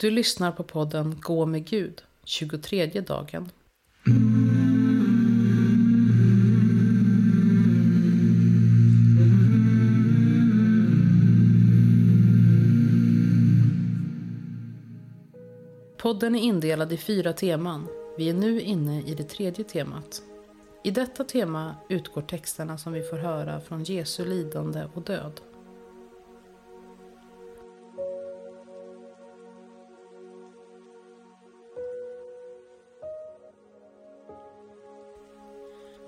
Du lyssnar på podden Gå med Gud, 23 dagen. Podden är indelad i fyra teman. Vi är nu inne i det tredje temat. I detta tema utgår texterna som vi får höra från Jesu lidande och död.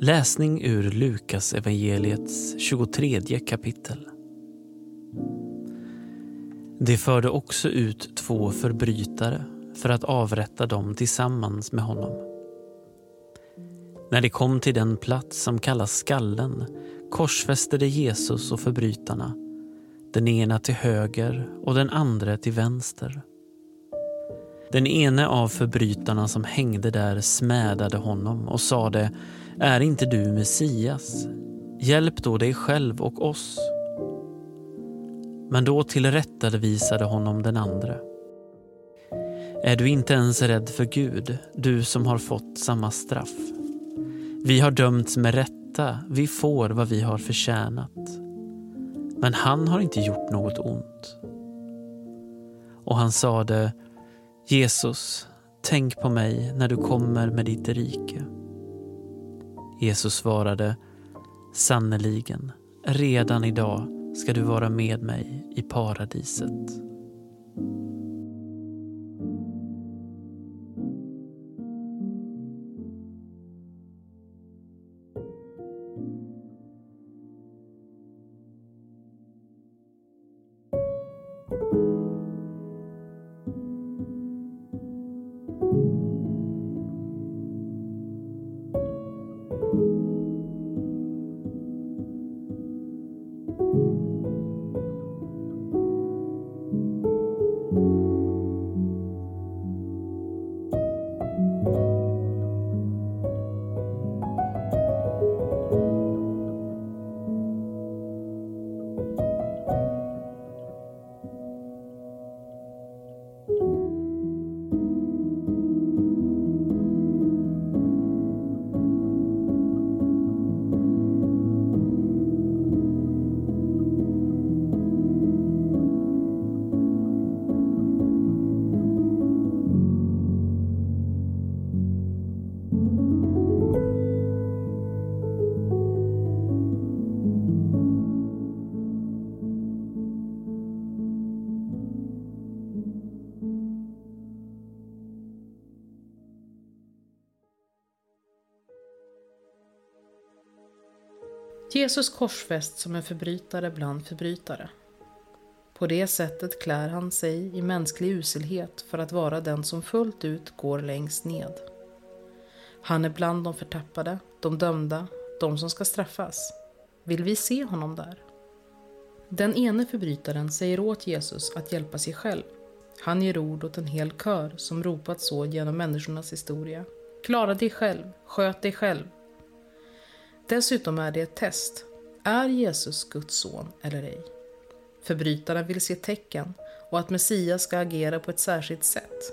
Läsning ur Lukas evangeliets 23 kapitel. De förde också ut två förbrytare för att avrätta dem tillsammans med honom. När de kom till den plats som kallas Skallen korsfäste de Jesus och förbrytarna, den ena till höger och den andra till vänster. Den ene av förbrytarna som hängde där smädade honom och sade är inte du Messias? Hjälp då dig själv och oss. Men då tillrättavisade honom den andra. Är du inte ens rädd för Gud, du som har fått samma straff? Vi har dömts med rätta, vi får vad vi har förtjänat. Men han har inte gjort något ont. Och han sade, Jesus, tänk på mig när du kommer med ditt rike. Jesus svarade Sannerligen, redan idag ska du vara med mig i paradiset. Jesus korsfäst som en förbrytare bland förbrytare. På det sättet klär han sig i mänsklig uselhet för att vara den som fullt ut går längst ned. Han är bland de förtappade, de dömda, de som ska straffas. Vill vi se honom där? Den ene förbrytaren säger åt Jesus att hjälpa sig själv. Han ger ord åt en hel kör som ropat så genom människornas historia. Klara dig själv, sköt dig själv, Dessutom är det ett test. Är Jesus Guds son eller ej? Förbrytaren vill se tecken och att Messias ska agera på ett särskilt sätt.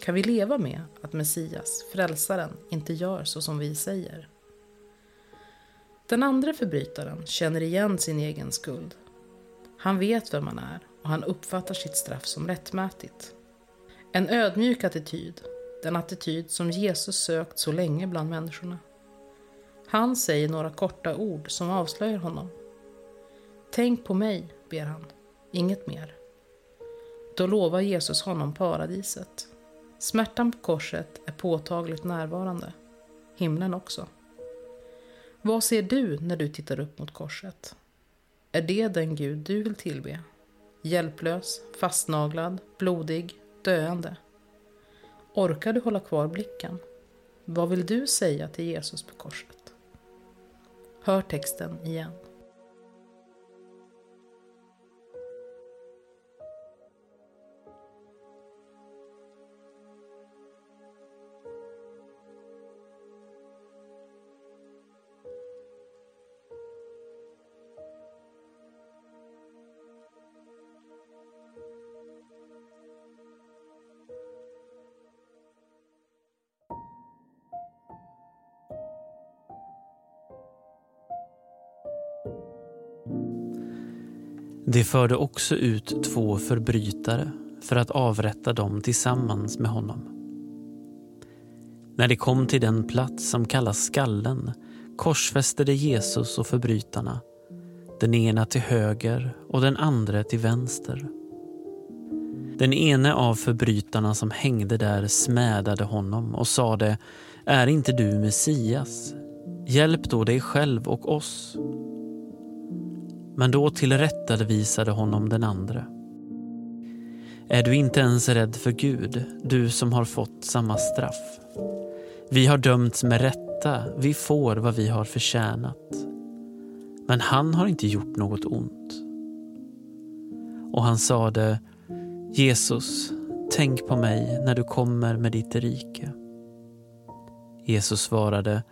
Kan vi leva med att Messias, frälsaren, inte gör så som vi säger? Den andra förbrytaren känner igen sin egen skuld. Han vet vem han är och han uppfattar sitt straff som rättmätigt. En ödmjuk attityd, den attityd som Jesus sökt så länge bland människorna. Han säger några korta ord som avslöjar honom. Tänk på mig, ber han, inget mer. Då lovar Jesus honom paradiset. Smärtan på korset är påtagligt närvarande. Himlen också. Vad ser du när du tittar upp mot korset? Är det den Gud du vill tillbe? Hjälplös, fastnaglad, blodig, döende? Orkar du hålla kvar blicken? Vad vill du säga till Jesus på korset? Hör texten igen. Det förde också ut två förbrytare för att avrätta dem tillsammans med honom. När de kom till den plats som kallas skallen korsfäste de Jesus och förbrytarna, den ena till höger och den andra till vänster. Den ene av förbrytarna som hängde där smädade honom och sade Är inte du Messias? Hjälp då dig själv och oss. Men då tillrättavisade honom den andre. Är du inte ens rädd för Gud, du som har fått samma straff? Vi har dömts med rätta, vi får vad vi har förtjänat. Men han har inte gjort något ont. Och han sade, Jesus, tänk på mig när du kommer med ditt rike. Jesus svarade,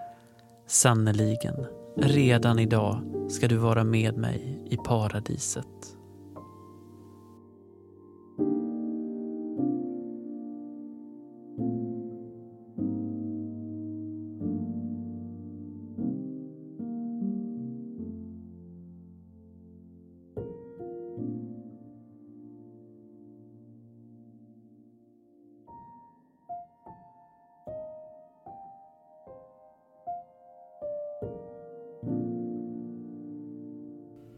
sannerligen, redan idag ska du vara med mig i paradiset.